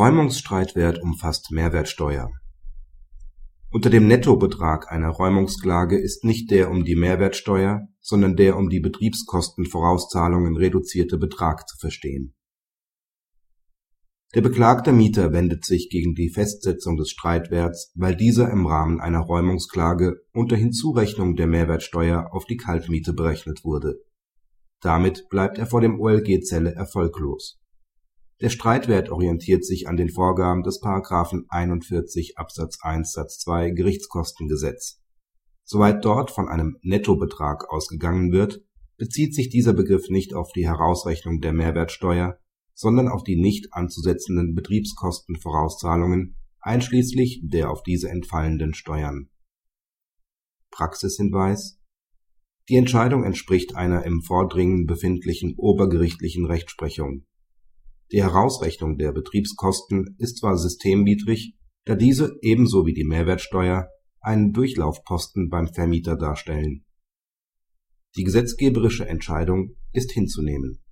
Räumungsstreitwert umfasst Mehrwertsteuer. Unter dem Nettobetrag einer Räumungsklage ist nicht der um die Mehrwertsteuer, sondern der um die Betriebskostenvorauszahlungen reduzierte Betrag zu verstehen. Der beklagte Mieter wendet sich gegen die Festsetzung des Streitwerts, weil dieser im Rahmen einer Räumungsklage unter Hinzurechnung der Mehrwertsteuer auf die Kaltmiete berechnet wurde. Damit bleibt er vor dem OLG-Zelle erfolglos der Streitwert orientiert sich an den Vorgaben des § 41 Absatz 1 Satz 2 Gerichtskostengesetz. Soweit dort von einem Nettobetrag ausgegangen wird, bezieht sich dieser Begriff nicht auf die Herausrechnung der Mehrwertsteuer, sondern auf die nicht anzusetzenden Betriebskostenvorauszahlungen einschließlich der auf diese entfallenden Steuern. Praxishinweis Die Entscheidung entspricht einer im Vordringen befindlichen obergerichtlichen Rechtsprechung die Herausrechnung der Betriebskosten ist zwar systemwidrig, da diese ebenso wie die Mehrwertsteuer einen Durchlaufposten beim Vermieter darstellen. Die gesetzgeberische Entscheidung ist hinzunehmen